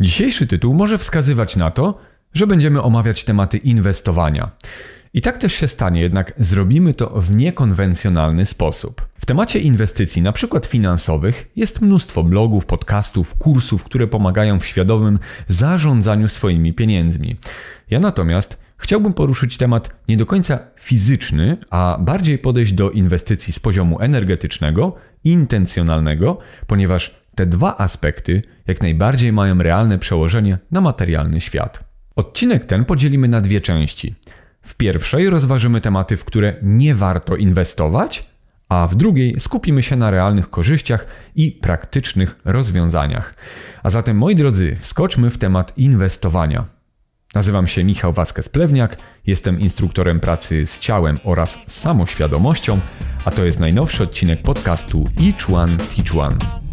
Dzisiejszy tytuł może wskazywać na to, że będziemy omawiać tematy inwestowania. I tak też się stanie, jednak zrobimy to w niekonwencjonalny sposób. W temacie inwestycji, na przykład finansowych, jest mnóstwo blogów, podcastów, kursów, które pomagają w świadomym zarządzaniu swoimi pieniędzmi. Ja natomiast chciałbym poruszyć temat nie do końca fizyczny, a bardziej podejść do inwestycji z poziomu energetycznego, intencjonalnego, ponieważ te dwa aspekty jak najbardziej mają realne przełożenie na materialny świat. Odcinek ten podzielimy na dwie części. W pierwszej rozważymy tematy, w które nie warto inwestować, a w drugiej skupimy się na realnych korzyściach i praktycznych rozwiązaniach. A zatem, moi drodzy, wskoczmy w temat inwestowania. Nazywam się Michał Waskes-Plewniak, jestem instruktorem pracy z ciałem oraz samoświadomością, a to jest najnowszy odcinek podcastu Each One Teach One.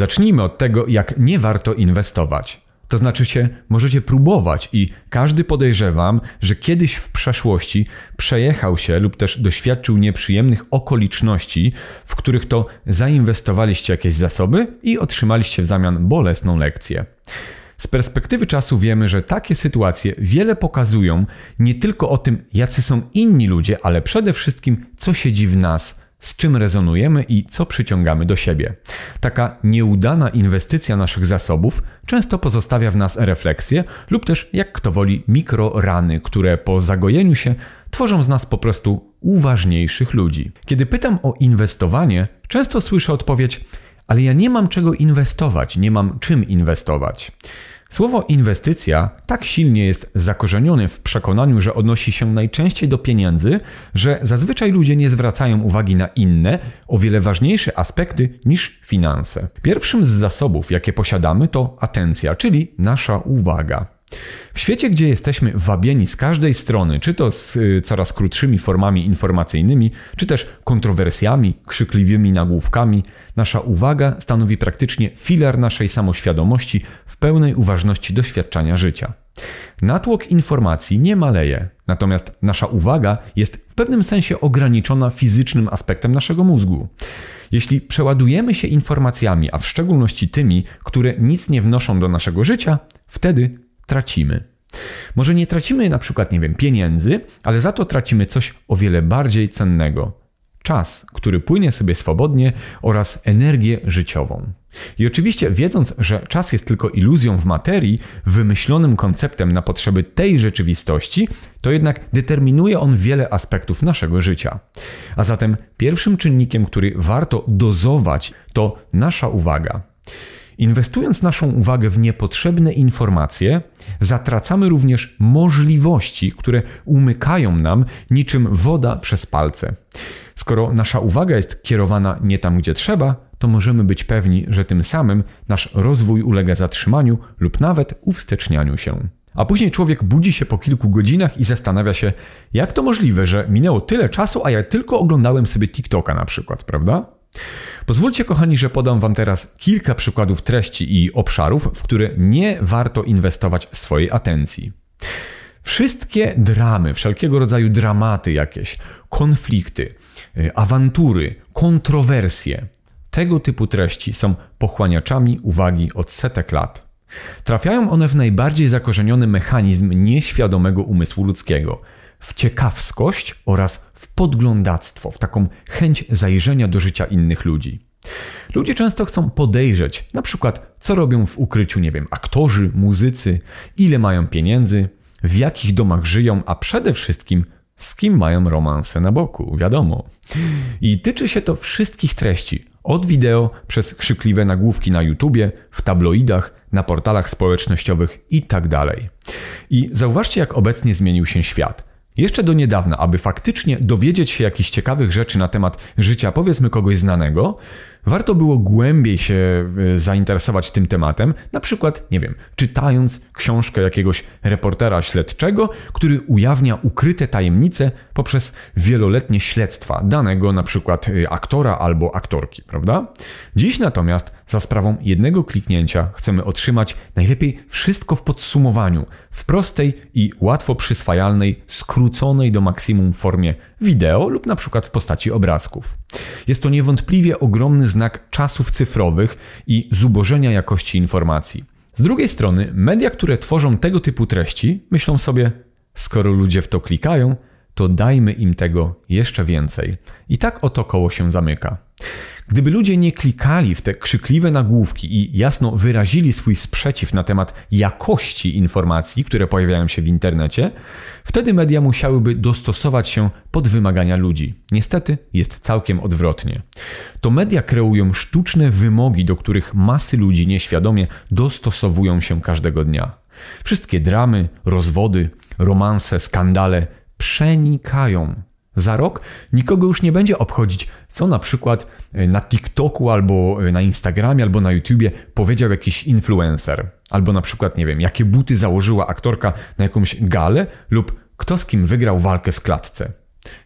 Zacznijmy od tego, jak nie warto inwestować. To znaczy się, możecie próbować i każdy podejrzewam, że kiedyś w przeszłości przejechał się lub też doświadczył nieprzyjemnych okoliczności, w których to zainwestowaliście jakieś zasoby i otrzymaliście w zamian bolesną lekcję. Z perspektywy czasu wiemy, że takie sytuacje wiele pokazują nie tylko o tym, jacy są inni ludzie, ale przede wszystkim, co siedzi w nas z czym rezonujemy i co przyciągamy do siebie. Taka nieudana inwestycja naszych zasobów często pozostawia w nas refleksję lub też, jak kto woli, mikrorany, które po zagojeniu się tworzą z nas po prostu uważniejszych ludzi. Kiedy pytam o inwestowanie, często słyszę odpowiedź: Ale ja nie mam czego inwestować, nie mam czym inwestować. Słowo inwestycja tak silnie jest zakorzenione w przekonaniu, że odnosi się najczęściej do pieniędzy, że zazwyczaj ludzie nie zwracają uwagi na inne, o wiele ważniejsze aspekty niż finanse. Pierwszym z zasobów, jakie posiadamy, to atencja, czyli nasza uwaga. W świecie, gdzie jesteśmy wabieni z każdej strony, czy to z y, coraz krótszymi formami informacyjnymi, czy też kontrowersjami, krzykliwymi nagłówkami, nasza uwaga stanowi praktycznie filar naszej samoświadomości w pełnej uważności doświadczania życia. Natłok informacji nie maleje, natomiast nasza uwaga jest w pewnym sensie ograniczona fizycznym aspektem naszego mózgu. Jeśli przeładujemy się informacjami, a w szczególności tymi, które nic nie wnoszą do naszego życia, wtedy tracimy. Może nie tracimy na przykład, nie wiem, pieniędzy, ale za to tracimy coś o wiele bardziej cennego. Czas, który płynie sobie swobodnie oraz energię życiową. I oczywiście, wiedząc, że czas jest tylko iluzją w materii, wymyślonym konceptem na potrzeby tej rzeczywistości, to jednak determinuje on wiele aspektów naszego życia. A zatem pierwszym czynnikiem, który warto dozować, to nasza uwaga. Inwestując naszą uwagę w niepotrzebne informacje, zatracamy również możliwości, które umykają nam niczym woda przez palce. Skoro nasza uwaga jest kierowana nie tam, gdzie trzeba, to możemy być pewni, że tym samym nasz rozwój ulega zatrzymaniu lub nawet uwstecznianiu się. A później człowiek budzi się po kilku godzinach i zastanawia się, jak to możliwe, że minęło tyle czasu, a ja tylko oglądałem sobie TikToka na przykład, prawda? Pozwólcie, kochani, że podam Wam teraz kilka przykładów treści i obszarów, w które nie warto inwestować swojej atencji. Wszystkie dramy, wszelkiego rodzaju dramaty jakieś, konflikty, y, awantury, kontrowersje, tego typu treści są pochłaniaczami uwagi od setek lat. Trafiają one w najbardziej zakorzeniony mechanizm nieświadomego umysłu ludzkiego – w ciekawskość oraz w podglądactwo, w taką chęć zajrzenia do życia innych ludzi. Ludzie często chcą podejrzeć, na przykład, co robią w ukryciu, nie wiem, aktorzy, muzycy, ile mają pieniędzy, w jakich domach żyją, a przede wszystkim z kim mają romanse na boku, wiadomo. I tyczy się to wszystkich treści, od wideo przez krzykliwe nagłówki na YouTubie, w tabloidach, na portalach społecznościowych itd. Tak I zauważcie, jak obecnie zmienił się świat. Jeszcze do niedawna, aby faktycznie dowiedzieć się jakichś ciekawych rzeczy na temat życia powiedzmy kogoś znanego, warto było głębiej się e, zainteresować tym tematem, na przykład, nie wiem, czytając książkę jakiegoś reportera śledczego, który ujawnia ukryte tajemnice poprzez wieloletnie śledztwa danego na przykład e, aktora albo aktorki, prawda? Dziś natomiast za sprawą jednego kliknięcia chcemy otrzymać najlepiej wszystko w podsumowaniu, w prostej i łatwo przyswajalnej, skróconej do maksimum formie wideo lub na przykład w postaci obrazków. Jest to niewątpliwie ogromny znak czasów cyfrowych i zubożenia jakości informacji. Z drugiej strony, media, które tworzą tego typu treści, myślą sobie, skoro ludzie w to klikają, to dajmy im tego jeszcze więcej. I tak oto koło się zamyka. Gdyby ludzie nie klikali w te krzykliwe nagłówki i jasno wyrazili swój sprzeciw na temat jakości informacji, które pojawiają się w internecie, wtedy media musiałyby dostosować się pod wymagania ludzi. Niestety jest całkiem odwrotnie. To media kreują sztuczne wymogi, do których masy ludzi nieświadomie dostosowują się każdego dnia. Wszystkie dramy, rozwody, romanse, skandale przenikają za rok nikogo już nie będzie obchodzić, co na przykład e, na TikToku albo e, na Instagramie albo na YouTubie powiedział jakiś influencer. Albo na przykład, nie wiem, jakie buty założyła aktorka na jakąś galę lub kto z kim wygrał walkę w klatce.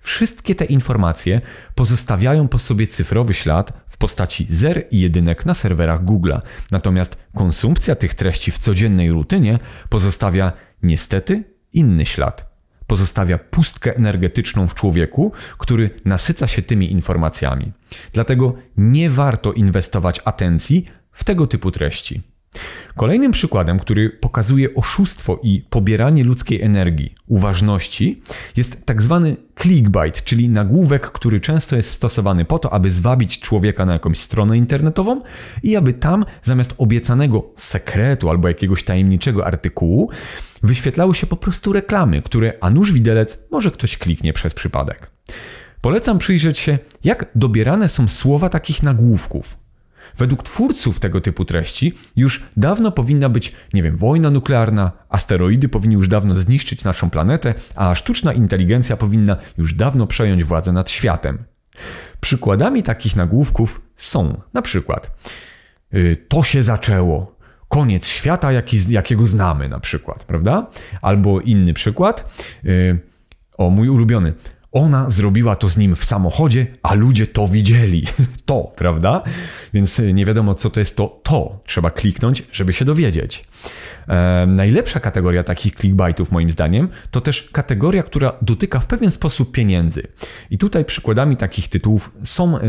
Wszystkie te informacje pozostawiają po sobie cyfrowy ślad w postaci zer i jedynek na serwerach Google'a. Natomiast konsumpcja tych treści w codziennej rutynie pozostawia niestety inny ślad pozostawia pustkę energetyczną w człowieku, który nasyca się tymi informacjami. Dlatego nie warto inwestować atencji w tego typu treści. Kolejnym przykładem, który pokazuje oszustwo i pobieranie ludzkiej energii, uważności, jest tak zwany clickbait, czyli nagłówek, który często jest stosowany po to, aby zwabić człowieka na jakąś stronę internetową i aby tam zamiast obiecanego sekretu albo jakiegoś tajemniczego artykułu wyświetlały się po prostu reklamy, które a nuż widelec może ktoś kliknie przez przypadek. Polecam przyjrzeć się, jak dobierane są słowa takich nagłówków. Według twórców tego typu treści już dawno powinna być, nie wiem, wojna nuklearna, asteroidy powinny już dawno zniszczyć naszą planetę, a sztuczna inteligencja powinna już dawno przejąć władzę nad światem. Przykładami takich nagłówków są na przykład yy, to się zaczęło, koniec świata, jaki, jakiego znamy na przykład, prawda? Albo inny przykład, yy, o mój ulubiony, ona zrobiła to z nim w samochodzie, a ludzie to widzieli. To, prawda? Więc e, nie wiadomo, co to jest to to. Trzeba kliknąć, żeby się dowiedzieć. E, najlepsza kategoria takich clickbaitów, moim zdaniem, to też kategoria, która dotyka w pewien sposób pieniędzy. I tutaj przykładami takich tytułów są e,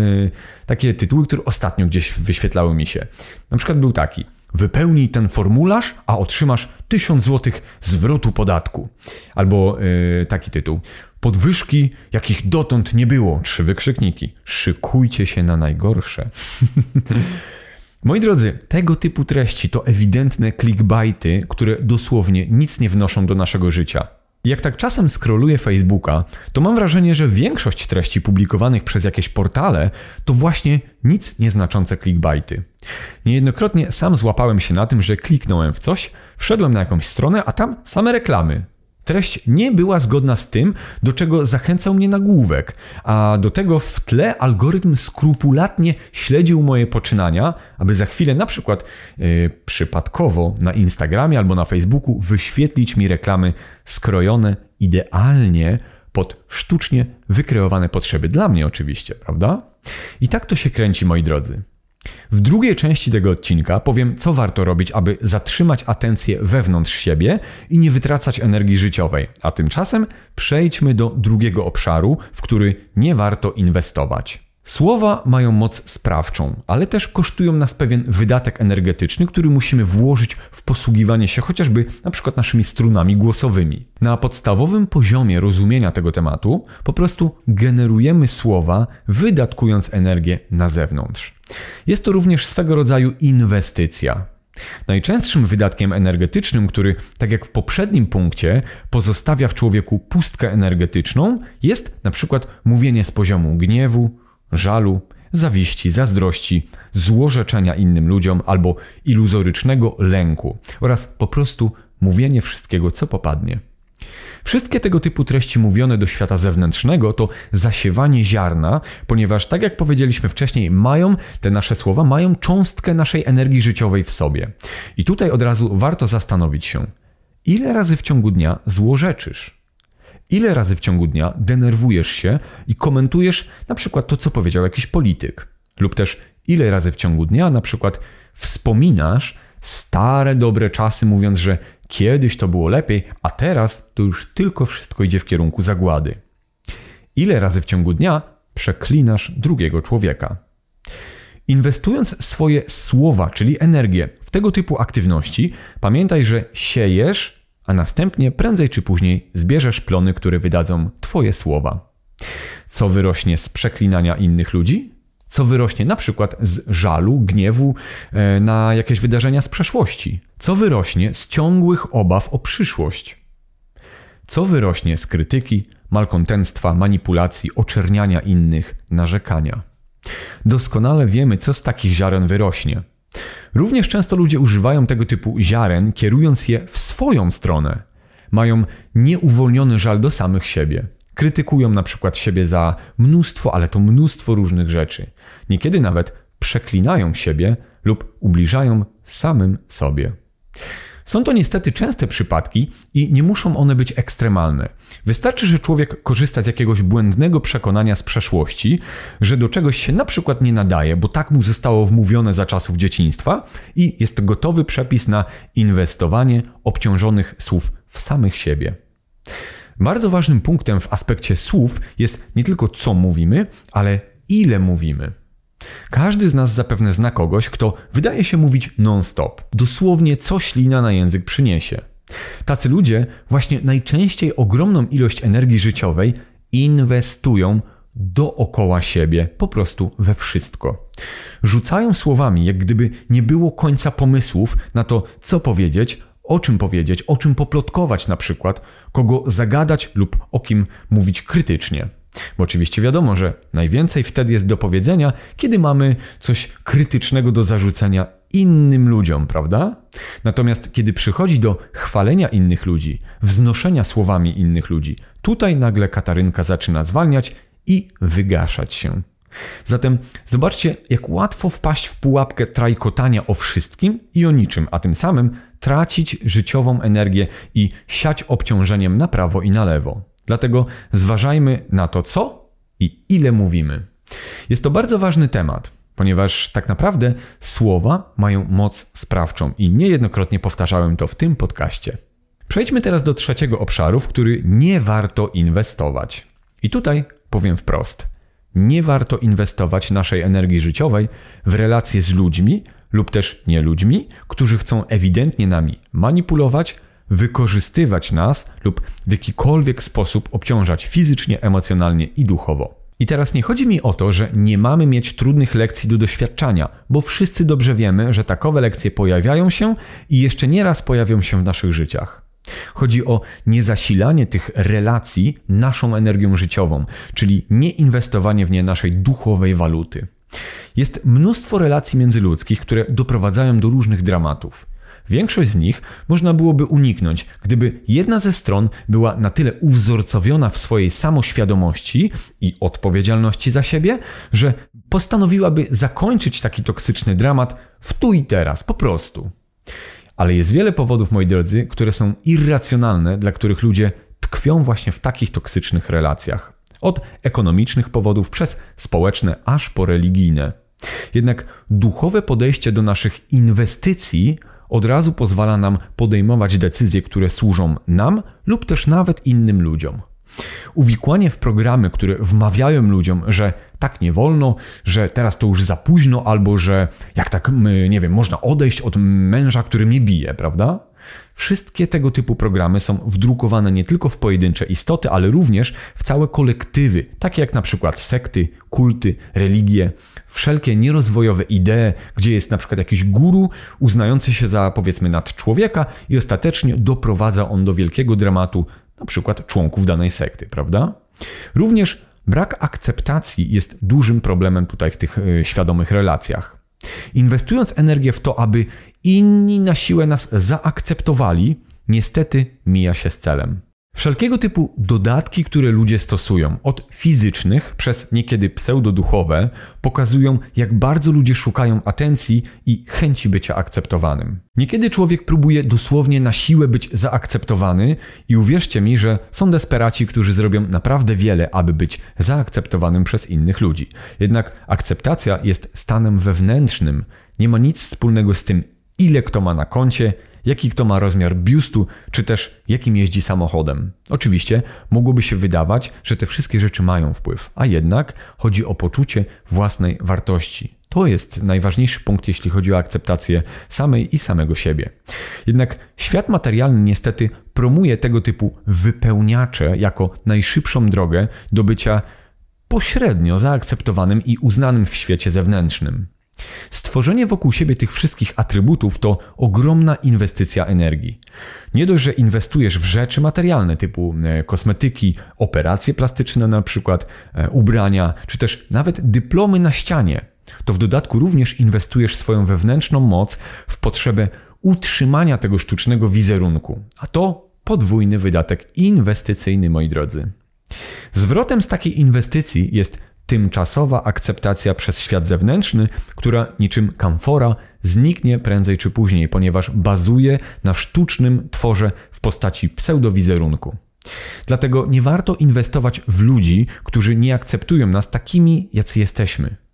takie tytuły, które ostatnio gdzieś wyświetlały mi się. Na przykład był taki. Wypełnij ten formularz, a otrzymasz 1000 zł zwrotu podatku. Albo yy, taki tytuł. Podwyżki, jakich dotąd nie było. Trzy wykrzykniki. Szykujcie się na najgorsze. Moi drodzy, tego typu treści to ewidentne clickbaity, które dosłownie nic nie wnoszą do naszego życia. Jak tak czasem skroluję Facebooka, to mam wrażenie, że większość treści publikowanych przez jakieś portale to właśnie nic nieznaczące clickbaity. Niejednokrotnie sam złapałem się na tym, że kliknąłem w coś, wszedłem na jakąś stronę, a tam same reklamy. Treść nie była zgodna z tym, do czego zachęcał mnie nagłówek, a do tego w tle algorytm skrupulatnie śledził moje poczynania, aby za chwilę na przykład yy, przypadkowo na Instagramie albo na Facebooku wyświetlić mi reklamy skrojone idealnie pod sztucznie wykreowane potrzeby dla mnie oczywiście, prawda? I tak to się kręci, moi drodzy. W drugiej części tego odcinka powiem, co warto robić, aby zatrzymać atencję wewnątrz siebie i nie wytracać energii życiowej. A tymczasem przejdźmy do drugiego obszaru, w który nie warto inwestować. Słowa mają moc sprawczą, ale też kosztują nas pewien wydatek energetyczny, który musimy włożyć w posługiwanie się chociażby na przykład naszymi strunami głosowymi. Na podstawowym poziomie rozumienia tego tematu po prostu generujemy słowa, wydatkując energię na zewnątrz. Jest to również swego rodzaju inwestycja. Najczęstszym wydatkiem energetycznym, który, tak jak w poprzednim punkcie, pozostawia w człowieku pustkę energetyczną, jest na przykład mówienie z poziomu gniewu, żalu, zawiści, zazdrości, złorzeczenia innym ludziom albo iluzorycznego lęku oraz po prostu mówienie wszystkiego, co popadnie. Wszystkie tego typu treści mówione do świata zewnętrznego to zasiewanie ziarna, ponieważ tak jak powiedzieliśmy wcześniej, mają te nasze słowa, mają cząstkę naszej energii życiowej w sobie. I tutaj od razu warto zastanowić się, ile razy w ciągu dnia złorzeczysz? Ile razy w ciągu dnia denerwujesz się i komentujesz na przykład to, co powiedział jakiś polityk? Lub też ile razy w ciągu dnia na przykład wspominasz stare, dobre czasy, mówiąc, że kiedyś to było lepiej, a teraz to już tylko wszystko idzie w kierunku zagłady. Ile razy w ciągu dnia przeklinasz drugiego człowieka? Inwestując swoje słowa, czyli energię w tego typu aktywności, pamiętaj, że siejesz, a następnie prędzej czy później zbierzesz plony, które wydadzą Twoje słowa. Co wyrośnie z przeklinania innych ludzi? Co wyrośnie na przykład z żalu, gniewu e, na jakieś wydarzenia z przeszłości? Co wyrośnie z ciągłych obaw o przyszłość? Co wyrośnie z krytyki, malkontentstwa, manipulacji, oczerniania innych, narzekania? Doskonale wiemy, co z takich ziaren wyrośnie. Również często ludzie używają tego typu ziaren, kierując je w swoją stronę. Mają nieuwolniony żal do samych siebie. Krytykują na przykład siebie za mnóstwo, ale to mnóstwo różnych rzeczy. Niekiedy nawet przeklinają siebie lub ubliżają samym sobie. Są to niestety częste przypadki i nie muszą one być ekstremalne. Wystarczy, że człowiek korzysta z jakiegoś błędnego przekonania z przeszłości, że do czegoś się na przykład nie nadaje, bo tak mu zostało wmówione za czasów dzieciństwa i jest gotowy przepis na inwestowanie obciążonych słów w samych siebie. Bardzo ważnym punktem w aspekcie słów jest nie tylko co mówimy, ale ile mówimy. Każdy z nas zapewne zna kogoś, kto wydaje się mówić non-stop, dosłownie co ślina na język przyniesie. Tacy ludzie właśnie najczęściej ogromną ilość energii życiowej inwestują dookoła siebie, po prostu we wszystko. Rzucają słowami, jak gdyby nie było końca pomysłów na to, co powiedzieć, o czym powiedzieć, o czym poplotkować na przykład, kogo zagadać lub o kim mówić krytycznie. Bo oczywiście wiadomo, że najwięcej wtedy jest do powiedzenia, kiedy mamy coś krytycznego do zarzucenia innym ludziom, prawda? Natomiast kiedy przychodzi do chwalenia innych ludzi, wznoszenia słowami innych ludzi, tutaj nagle Katarynka zaczyna zwalniać i wygaszać się. Zatem zobaczcie, jak łatwo wpaść w pułapkę trajkotania o wszystkim i o niczym, a tym samym tracić życiową energię i siać obciążeniem na prawo i na lewo. Dlatego zważajmy na to, co i ile mówimy. Jest to bardzo ważny temat, ponieważ tak naprawdę słowa mają moc sprawczą i niejednokrotnie powtarzałem to w tym podcaście. Przejdźmy teraz do trzeciego obszaru, w który nie warto inwestować. I tutaj powiem wprost: nie warto inwestować naszej energii życiowej w relacje z ludźmi lub też nie ludźmi, którzy chcą ewidentnie nami manipulować, wykorzystywać nas lub w jakikolwiek sposób obciążać fizycznie, emocjonalnie i duchowo. I teraz nie chodzi mi o to, że nie mamy mieć trudnych lekcji do doświadczania, bo wszyscy dobrze wiemy, że takowe lekcje pojawiają się i jeszcze nieraz pojawią się w naszych życiach. Chodzi o niezasilanie tych relacji naszą energią życiową, czyli nieinwestowanie w nie naszej duchowej waluty. Jest mnóstwo relacji międzyludzkich, które doprowadzają do różnych dramatów. Większość z nich można byłoby uniknąć, gdyby jedna ze stron była na tyle uwzorcowiona w swojej samoświadomości i odpowiedzialności za siebie, że postanowiłaby zakończyć taki toksyczny dramat w tu i teraz, po prostu. Ale jest wiele powodów, moi drodzy, które są irracjonalne, dla których ludzie tkwią właśnie w takich toksycznych relacjach. Od ekonomicznych powodów przez społeczne aż po religijne. Jednak duchowe podejście do naszych inwestycji od razu pozwala nam podejmować decyzje, które służą nam lub też nawet innym ludziom. Uwikłanie w programy, które wmawiają ludziom, że tak nie wolno, że teraz to już za późno, albo że jak tak, nie wiem, można odejść od męża, który mnie bije, prawda? Wszystkie tego typu programy są wdrukowane nie tylko w pojedyncze istoty, ale również w całe kolektywy, takie jak na przykład sekty, kulty, religie, wszelkie nierozwojowe idee, gdzie jest na przykład jakiś guru uznający się za powiedzmy nad człowieka i ostatecznie doprowadza on do wielkiego dramatu na przykład członków danej sekty, prawda? Również brak akceptacji jest dużym problemem tutaj w tych e, świadomych relacjach. Inwestując energię w to, aby inni na siłę nas zaakceptowali, niestety mija się z celem. Wszelkiego typu dodatki, które ludzie stosują, od fizycznych przez niekiedy pseudoduchowe, pokazują, jak bardzo ludzie szukają atencji i chęci bycia akceptowanym. Niekiedy człowiek próbuje dosłownie na siłę być zaakceptowany i uwierzcie mi, że są desperaci, którzy zrobią naprawdę wiele, aby być zaakceptowanym przez innych ludzi. Jednak akceptacja jest stanem wewnętrznym, nie ma nic wspólnego z tym, ile kto ma na koncie, jaki kto ma rozmiar biustu, czy też jakim jeździ samochodem. Oczywiście mogłoby się wydawać, że te wszystkie rzeczy mają wpływ, a jednak chodzi o poczucie własnej wartości. To jest najważniejszy punkt, jeśli chodzi o akceptację samej i samego siebie. Jednak świat materialny niestety promuje tego typu wypełniacze jako najszybszą drogę do bycia pośrednio zaakceptowanym i uznanym w świecie zewnętrznym. Stworzenie wokół siebie tych wszystkich atrybutów to ogromna inwestycja energii. Nie dość, że inwestujesz w rzeczy materialne typu e, kosmetyki, operacje plastyczne na przykład, e, ubrania, czy też nawet dyplomy na ścianie, to w dodatku również inwestujesz swoją wewnętrzną moc w potrzebę utrzymania tego sztucznego wizerunku. A to podwójny wydatek inwestycyjny, moi drodzy. Zwrotem z takiej inwestycji jest tymczasowa akceptacja przez świat zewnętrzny, która niczym kamfora zniknie prędzej czy później, ponieważ bazuje na sztucznym tworze w postaci pseudowizerunku. Dlatego nie warto inwestować w ludzi, którzy nie akceptują nas takimi, jacy jesteśmy.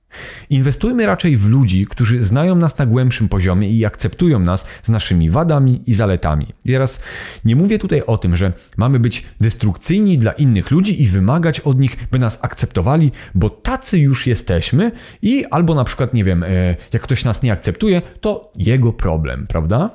Inwestujmy raczej w ludzi, którzy znają nas na głębszym poziomie i akceptują nas z naszymi wadami i zaletami. I teraz nie mówię tutaj o tym, że mamy być destrukcyjni dla innych ludzi i wymagać od nich, by nas akceptowali, bo tacy już jesteśmy i albo na przykład, nie wiem, e, jak ktoś nas nie akceptuje, to jego problem, prawda?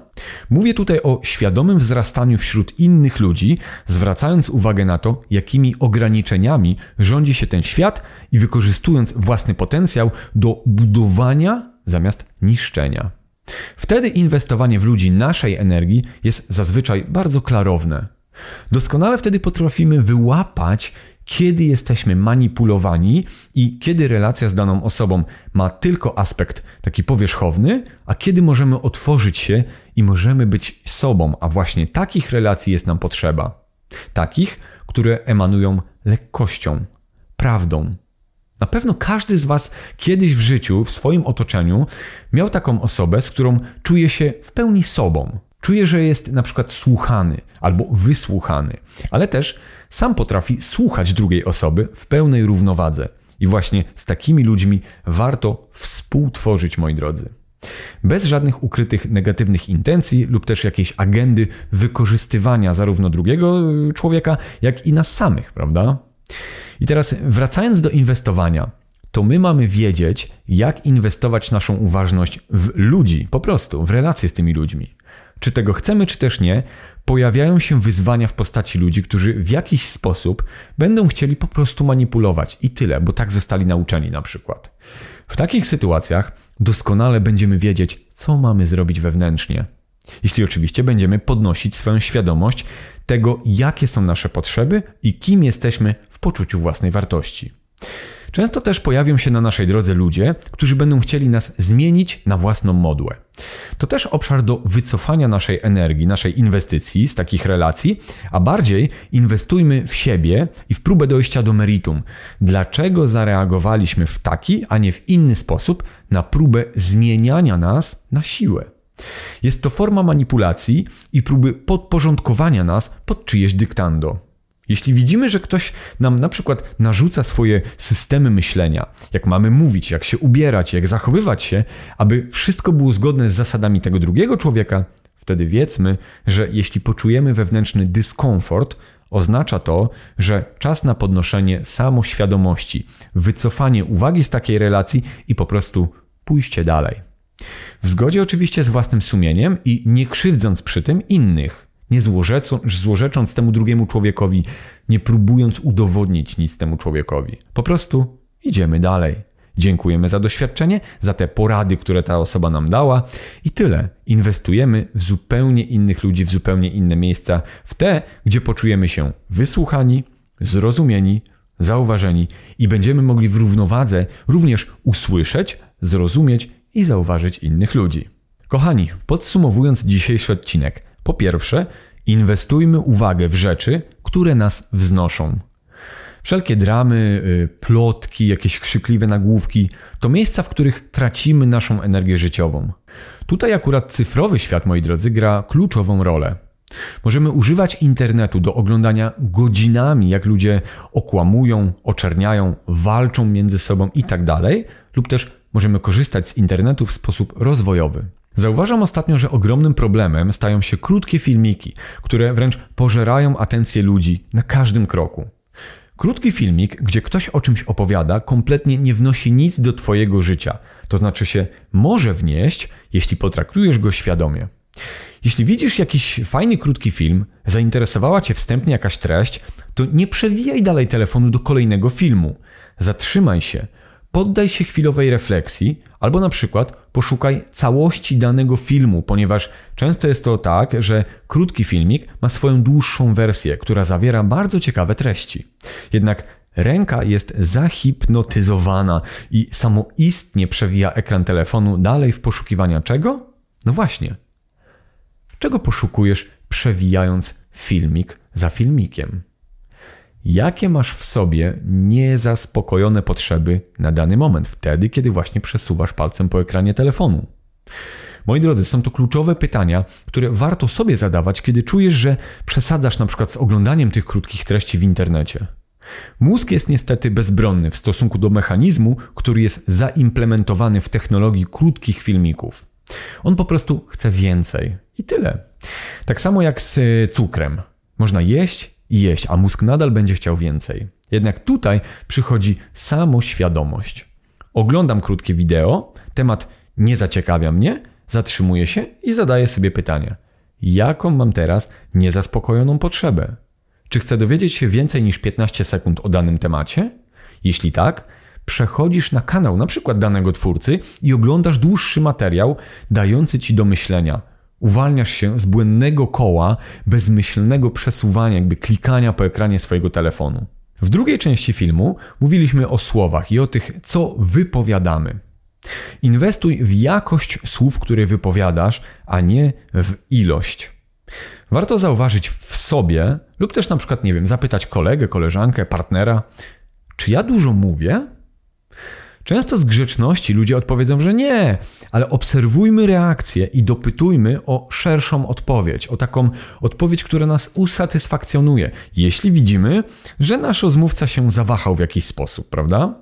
Mówię tutaj o świadomym wzrastaniu wśród innych ludzi, zwracając uwagę na to, jakimi ograniczeniami rządzi się ten świat i wykorzystując własny potencjał do budowania zamiast niszczenia. Wtedy inwestowanie w ludzi naszej energii jest zazwyczaj bardzo klarowne. Doskonale wtedy potrafimy wyłapać, kiedy jesteśmy manipulowani i kiedy relacja z daną osobą ma tylko aspekt taki powierzchowny, a kiedy możemy otworzyć się i możemy być sobą, a właśnie takich relacji jest nam potrzeba. Takich, które emanują lekkością, prawdą. Na pewno każdy z Was kiedyś w życiu, w swoim otoczeniu, miał taką osobę, z którą czuje się w pełni sobą. Czuje, że jest na przykład słuchany albo wysłuchany, ale też sam potrafi słuchać drugiej osoby w pełnej równowadze. I właśnie z takimi ludźmi warto współtworzyć, moi drodzy. Bez żadnych ukrytych negatywnych intencji lub też jakiejś agendy wykorzystywania zarówno drugiego człowieka, jak i nas samych, prawda? I teraz wracając do inwestowania, to my mamy wiedzieć, jak inwestować naszą uważność w ludzi, po prostu w relacje z tymi ludźmi. Czy tego chcemy, czy też nie, pojawiają się wyzwania w postaci ludzi, którzy w jakiś sposób będą chcieli po prostu manipulować i tyle, bo tak zostali nauczeni na przykład. W takich sytuacjach doskonale będziemy wiedzieć, co mamy zrobić wewnętrznie. Jeśli oczywiście będziemy podnosić swoją świadomość tego, jakie są nasze potrzeby i kim jesteśmy w poczuciu własnej wartości. Często też pojawią się na naszej drodze ludzie, którzy będą chcieli nas zmienić na własną modłę. To też obszar do wycofania naszej energii, naszej inwestycji z takich relacji, a bardziej inwestujmy w siebie i w próbę dojścia do meritum. Dlaczego zareagowaliśmy w taki, a nie w inny sposób na próbę zmieniania nas na siłę? Jest to forma manipulacji i próby podporządkowania nas pod czyjeś dyktando. Jeśli widzimy, że ktoś nam na przykład narzuca swoje systemy myślenia, jak mamy mówić, jak się ubierać, jak zachowywać się, aby wszystko było zgodne z zasadami tego drugiego człowieka, wtedy wiedzmy, że jeśli poczujemy wewnętrzny dyskomfort, oznacza to, że czas na podnoszenie samoświadomości, wycofanie uwagi z takiej relacji i po prostu pójście dalej. W zgodzie oczywiście z własnym sumieniem i nie krzywdząc przy tym innych nie złorzecząc temu drugiemu człowiekowi, nie próbując udowodnić nic temu człowiekowi. Po prostu idziemy dalej. Dziękujemy za doświadczenie, za te porady, które ta osoba nam dała i tyle. Inwestujemy w zupełnie innych ludzi, w zupełnie inne miejsca, w te, gdzie poczujemy się wysłuchani, zrozumieni, zauważeni i będziemy mogli w równowadze również usłyszeć, zrozumieć i zauważyć innych ludzi. Kochani, podsumowując dzisiejszy odcinek, po pierwsze, inwestujmy uwagę w rzeczy, które nas wznoszą. Wszelkie dramy, y, plotki, jakieś krzykliwe nagłówki to miejsca, w których tracimy naszą energię życiową. Tutaj akurat cyfrowy świat, moi drodzy, gra kluczową rolę. Możemy używać internetu do oglądania godzinami, jak ludzie okłamują, oczerniają, walczą między sobą itd., tak lub też możemy korzystać z internetu w sposób rozwojowy. Zauważam ostatnio, że ogromnym problemem stają się krótkie filmiki, które wręcz pożerają atencję ludzi na każdym kroku. Krótki filmik, gdzie ktoś o czymś opowiada, kompletnie nie wnosi nic do Twojego życia. To znaczy się może wnieść, jeśli potraktujesz go świadomie. Jeśli widzisz jakiś fajny, krótki film, zainteresowała Cię wstępnie jakaś treść, to nie przewijaj dalej telefonu do kolejnego filmu. Zatrzymaj się, poddaj się chwilowej refleksji, albo na przykład poszukaj całości danego filmu, ponieważ często jest to tak, że krótki filmik ma swoją dłuższą wersję, która zawiera bardzo ciekawe treści. Jednak ręka jest zahipnotyzowana i samoistnie przewija ekran telefonu dalej w poszukiwania czego? No właśnie. Czego poszukujesz przewijając filmik za filmikiem? Jakie masz w sobie niezaspokojone potrzeby na dany moment, wtedy, kiedy właśnie przesuwasz palcem po ekranie telefonu. Moi drodzy, są to kluczowe pytania, które warto sobie zadawać, kiedy czujesz, że przesadzasz na przykład z oglądaniem tych krótkich treści w internecie. Mózg jest niestety bezbronny w stosunku do mechanizmu, który jest zaimplementowany w technologii krótkich filmików. On po prostu chce więcej i tyle. Tak samo jak z cukrem. Można jeść jeść, a mózg nadal będzie chciał więcej. Jednak tutaj przychodzi samoświadomość. Oglądam krótkie wideo, temat nie zaciekawia mnie, zatrzymuję się i zadaję sobie pytanie: jaką mam teraz niezaspokojoną potrzebę? Czy chcę dowiedzieć się więcej niż 15 sekund o danym temacie? Jeśli tak, przechodzisz na kanał na przykład danego twórcy i oglądasz dłuższy materiał dający ci do myślenia Uwalniasz się z błędnego koła bezmyślnego przesuwania, jakby klikania po ekranie swojego telefonu. W drugiej części filmu mówiliśmy o słowach i o tych, co wypowiadamy. Inwestuj w jakość słów, które wypowiadasz, a nie w ilość. Warto zauważyć w sobie, lub też na przykład, nie wiem, zapytać kolegę, koleżankę, partnera, czy ja dużo mówię? Często z grzeczności ludzie odpowiedzą, że nie, ale obserwujmy reakcję i dopytujmy o szerszą odpowiedź, o taką odpowiedź, która nas usatysfakcjonuje, jeśli widzimy, że nasz rozmówca się zawahał w jakiś sposób, prawda?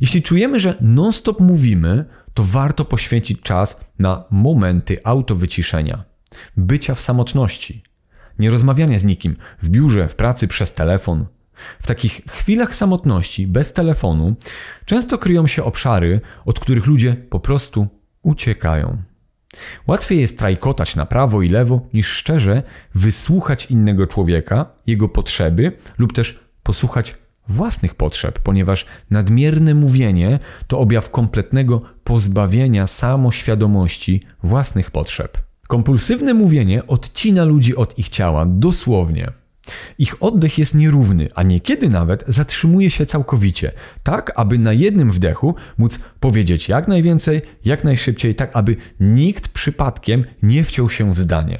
Jeśli czujemy, że non-stop mówimy, to warto poświęcić czas na momenty autowyciszenia, bycia w samotności, nie rozmawiania z nikim w biurze, w pracy, przez telefon. W takich chwilach samotności, bez telefonu, często kryją się obszary, od których ludzie po prostu uciekają. Łatwiej jest trajkotać na prawo i lewo, niż szczerze wysłuchać innego człowieka, jego potrzeby lub też posłuchać własnych potrzeb, ponieważ nadmierne mówienie to objaw kompletnego pozbawienia samoświadomości własnych potrzeb. Kompulsywne mówienie odcina ludzi od ich ciała, dosłownie. Ich oddech jest nierówny, a niekiedy nawet zatrzymuje się całkowicie, tak aby na jednym wdechu móc powiedzieć jak najwięcej, jak najszybciej, tak aby nikt przypadkiem nie wciął się w zdanie.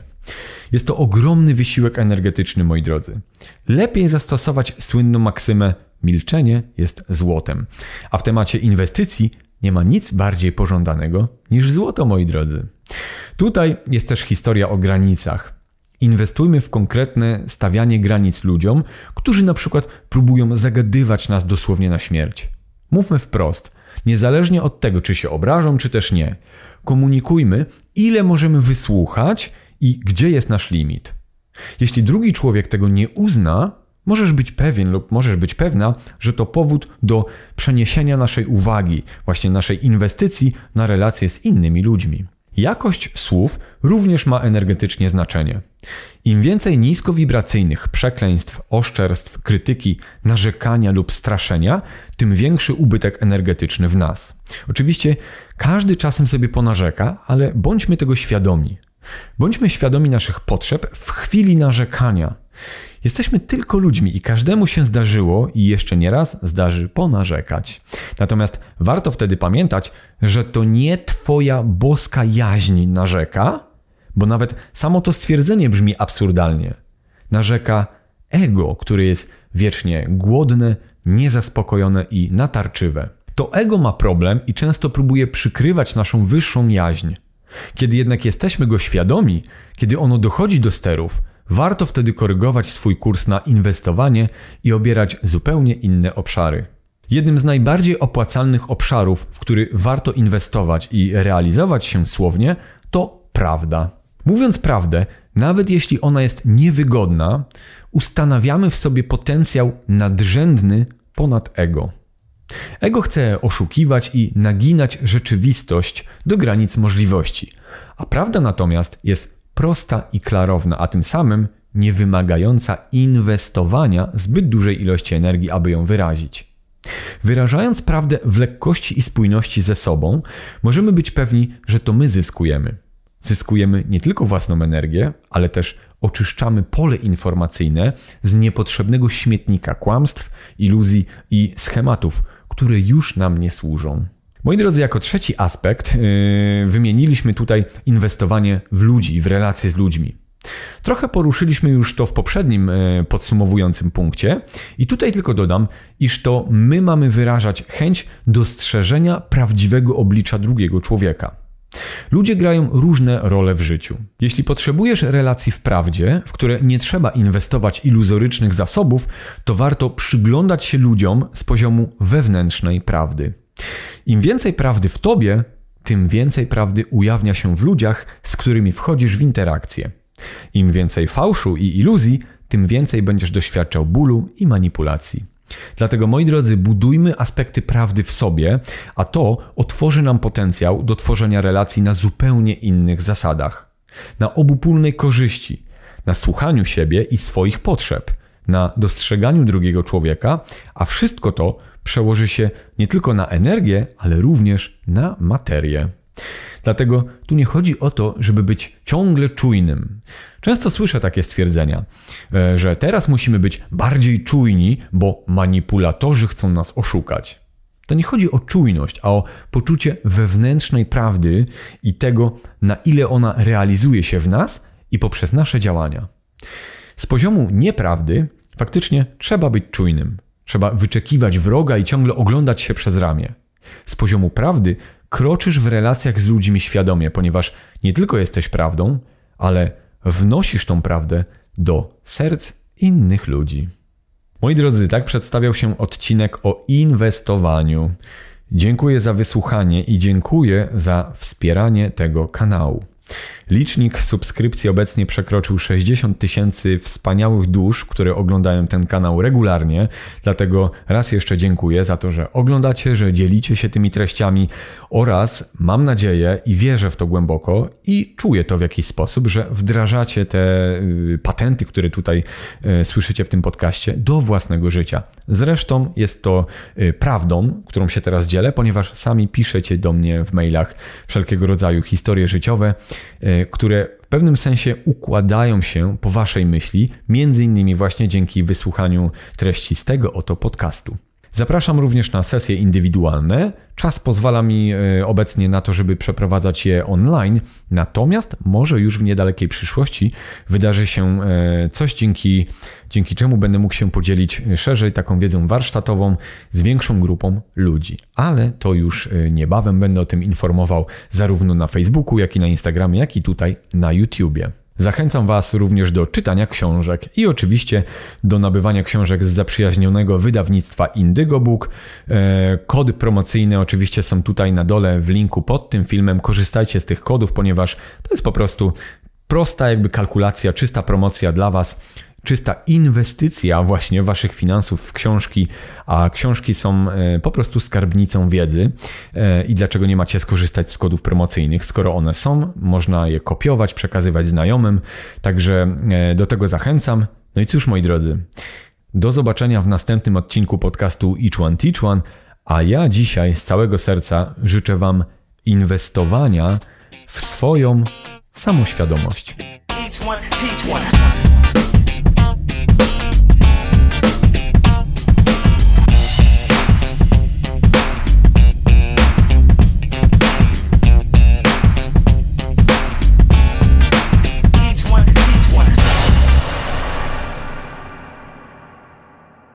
Jest to ogromny wysiłek energetyczny, moi drodzy. Lepiej zastosować słynną maksymę milczenie jest złotem. A w temacie inwestycji nie ma nic bardziej pożądanego niż złoto, moi drodzy. Tutaj jest też historia o granicach. Inwestujmy w konkretne stawianie granic ludziom, którzy na przykład próbują zagadywać nas dosłownie na śmierć. Mówmy wprost, niezależnie od tego, czy się obrażą, czy też nie. Komunikujmy, ile możemy wysłuchać i gdzie jest nasz limit. Jeśli drugi człowiek tego nie uzna, możesz być pewien lub możesz być pewna, że to powód do przeniesienia naszej uwagi, właśnie naszej inwestycji na relacje z innymi ludźmi. Jakość słów również ma energetycznie znaczenie. Im więcej niskowibracyjnych przekleństw, oszczerstw, krytyki, narzekania lub straszenia, tym większy ubytek energetyczny w nas. Oczywiście każdy czasem sobie ponarzeka, ale bądźmy tego świadomi. Bądźmy świadomi naszych potrzeb w chwili narzekania. Jesteśmy tylko ludźmi i każdemu się zdarzyło i jeszcze nie raz zdarzy ponarzekać. Natomiast warto wtedy pamiętać, że to nie Twoja boska jaźń narzeka, bo nawet samo to stwierdzenie brzmi absurdalnie. Narzeka ego, które jest wiecznie głodne, niezaspokojone i natarczywe. To ego ma problem i często próbuje przykrywać naszą wyższą jaźń. Kiedy jednak jesteśmy go świadomi, kiedy ono dochodzi do sterów, warto wtedy korygować swój kurs na inwestowanie i obierać zupełnie inne obszary. Jednym z najbardziej opłacalnych obszarów, w który warto inwestować i realizować się słownie, to prawda. Mówiąc prawdę, nawet jeśli ona jest niewygodna, ustanawiamy w sobie potencjał nadrzędny ponad ego. Ego chce oszukiwać i naginać rzeczywistość do granic możliwości, a prawda natomiast jest prosta i klarowna, a tym samym nie wymagająca inwestowania zbyt dużej ilości energii, aby ją wyrazić. Wyrażając prawdę w lekkości i spójności ze sobą, możemy być pewni, że to my zyskujemy. Zyskujemy nie tylko własną energię, ale też oczyszczamy pole informacyjne z niepotrzebnego śmietnika kłamstw, iluzji i schematów, które już nam nie służą. Moi drodzy, jako trzeci aspekt yy, wymieniliśmy tutaj inwestowanie w ludzi, w relacje z ludźmi. Trochę poruszyliśmy już to w poprzednim yy, podsumowującym punkcie, i tutaj tylko dodam, iż to my mamy wyrażać chęć dostrzeżenia prawdziwego oblicza drugiego człowieka. Ludzie grają różne role w życiu. Jeśli potrzebujesz relacji w prawdzie, w które nie trzeba inwestować iluzorycznych zasobów, to warto przyglądać się ludziom z poziomu wewnętrznej prawdy. Im więcej prawdy w tobie, tym więcej prawdy ujawnia się w ludziach, z którymi wchodzisz w interakcję. Im więcej fałszu i iluzji, tym więcej będziesz doświadczał bólu i manipulacji. Dlatego, moi drodzy, budujmy aspekty prawdy w sobie, a to otworzy nam potencjał do tworzenia relacji na zupełnie innych zasadach. Na obopólnej korzyści, na słuchaniu siebie i swoich potrzeb, na dostrzeganiu drugiego człowieka, a wszystko to przełoży się nie tylko na energię, ale również na materię. Dlatego tu nie chodzi o to, żeby być ciągle czujnym. Często słyszę takie stwierdzenia, e, że teraz musimy być bardziej czujni, bo manipulatorzy chcą nas oszukać. To nie chodzi o czujność, a o poczucie wewnętrznej prawdy i tego, na ile ona realizuje się w nas i poprzez nasze działania. Z poziomu nieprawdy faktycznie trzeba być czujnym. Trzeba wyczekiwać wroga i ciągle oglądać się przez ramię. Z poziomu prawdy kroczysz w relacjach z ludźmi świadomie, ponieważ nie tylko jesteś prawdą, ale wnosisz tą prawdę do serc innych ludzi. Moi drodzy, tak przedstawiał się odcinek o inwestowaniu. Dziękuję za wysłuchanie i dziękuję za wspieranie tego kanału. Licznik subskrypcji obecnie przekroczył 60 tysięcy wspaniałych dusz, które oglądają ten kanał regularnie. Dlatego raz jeszcze dziękuję za to, że oglądacie, że dzielicie się tymi treściami oraz mam nadzieję i wierzę w to głęboko i czuję to w jakiś sposób, że wdrażacie te y, patenty, które tutaj y, słyszycie w tym podcaście, do własnego życia. Zresztą jest to y, prawdą, którą się teraz dzielę, ponieważ sami piszecie do mnie w mailach wszelkiego rodzaju historie życiowe które w pewnym sensie układają się po Waszej myśli, między innymi właśnie dzięki wysłuchaniu treści z tego oto podcastu. Zapraszam również na sesje indywidualne. Czas pozwala mi e, obecnie na to, żeby przeprowadzać je online, natomiast może już w niedalekiej przyszłości wydarzy się e, coś, dzięki, dzięki czemu będę mógł się podzielić szerzej taką wiedzą warsztatową z większą grupą ludzi. Ale to już e, niebawem będę o tym informował zarówno na Facebooku, jak i na Instagramie, jak i tutaj na YouTubie. Zachęcam Was również do czytania książek i oczywiście do nabywania książek z zaprzyjaźnionego wydawnictwa Indigo Book. E, kody promocyjne oczywiście są tutaj na dole w linku pod tym filmem. Korzystajcie z tych kodów, ponieważ to jest po prostu prosta jakby kalkulacja, czysta promocja dla Was czysta inwestycja właśnie waszych finansów w książki, a książki są e, po prostu skarbnicą wiedzy e, i dlaczego nie macie skorzystać z kodów promocyjnych, skoro one są, można je kopiować, przekazywać znajomym, także e, do tego zachęcam. No i cóż moi drodzy, do zobaczenia w następnym odcinku podcastu Each One Teach One, a ja dzisiaj z całego serca życzę wam inwestowania w swoją samoświadomość. Each one, teach one.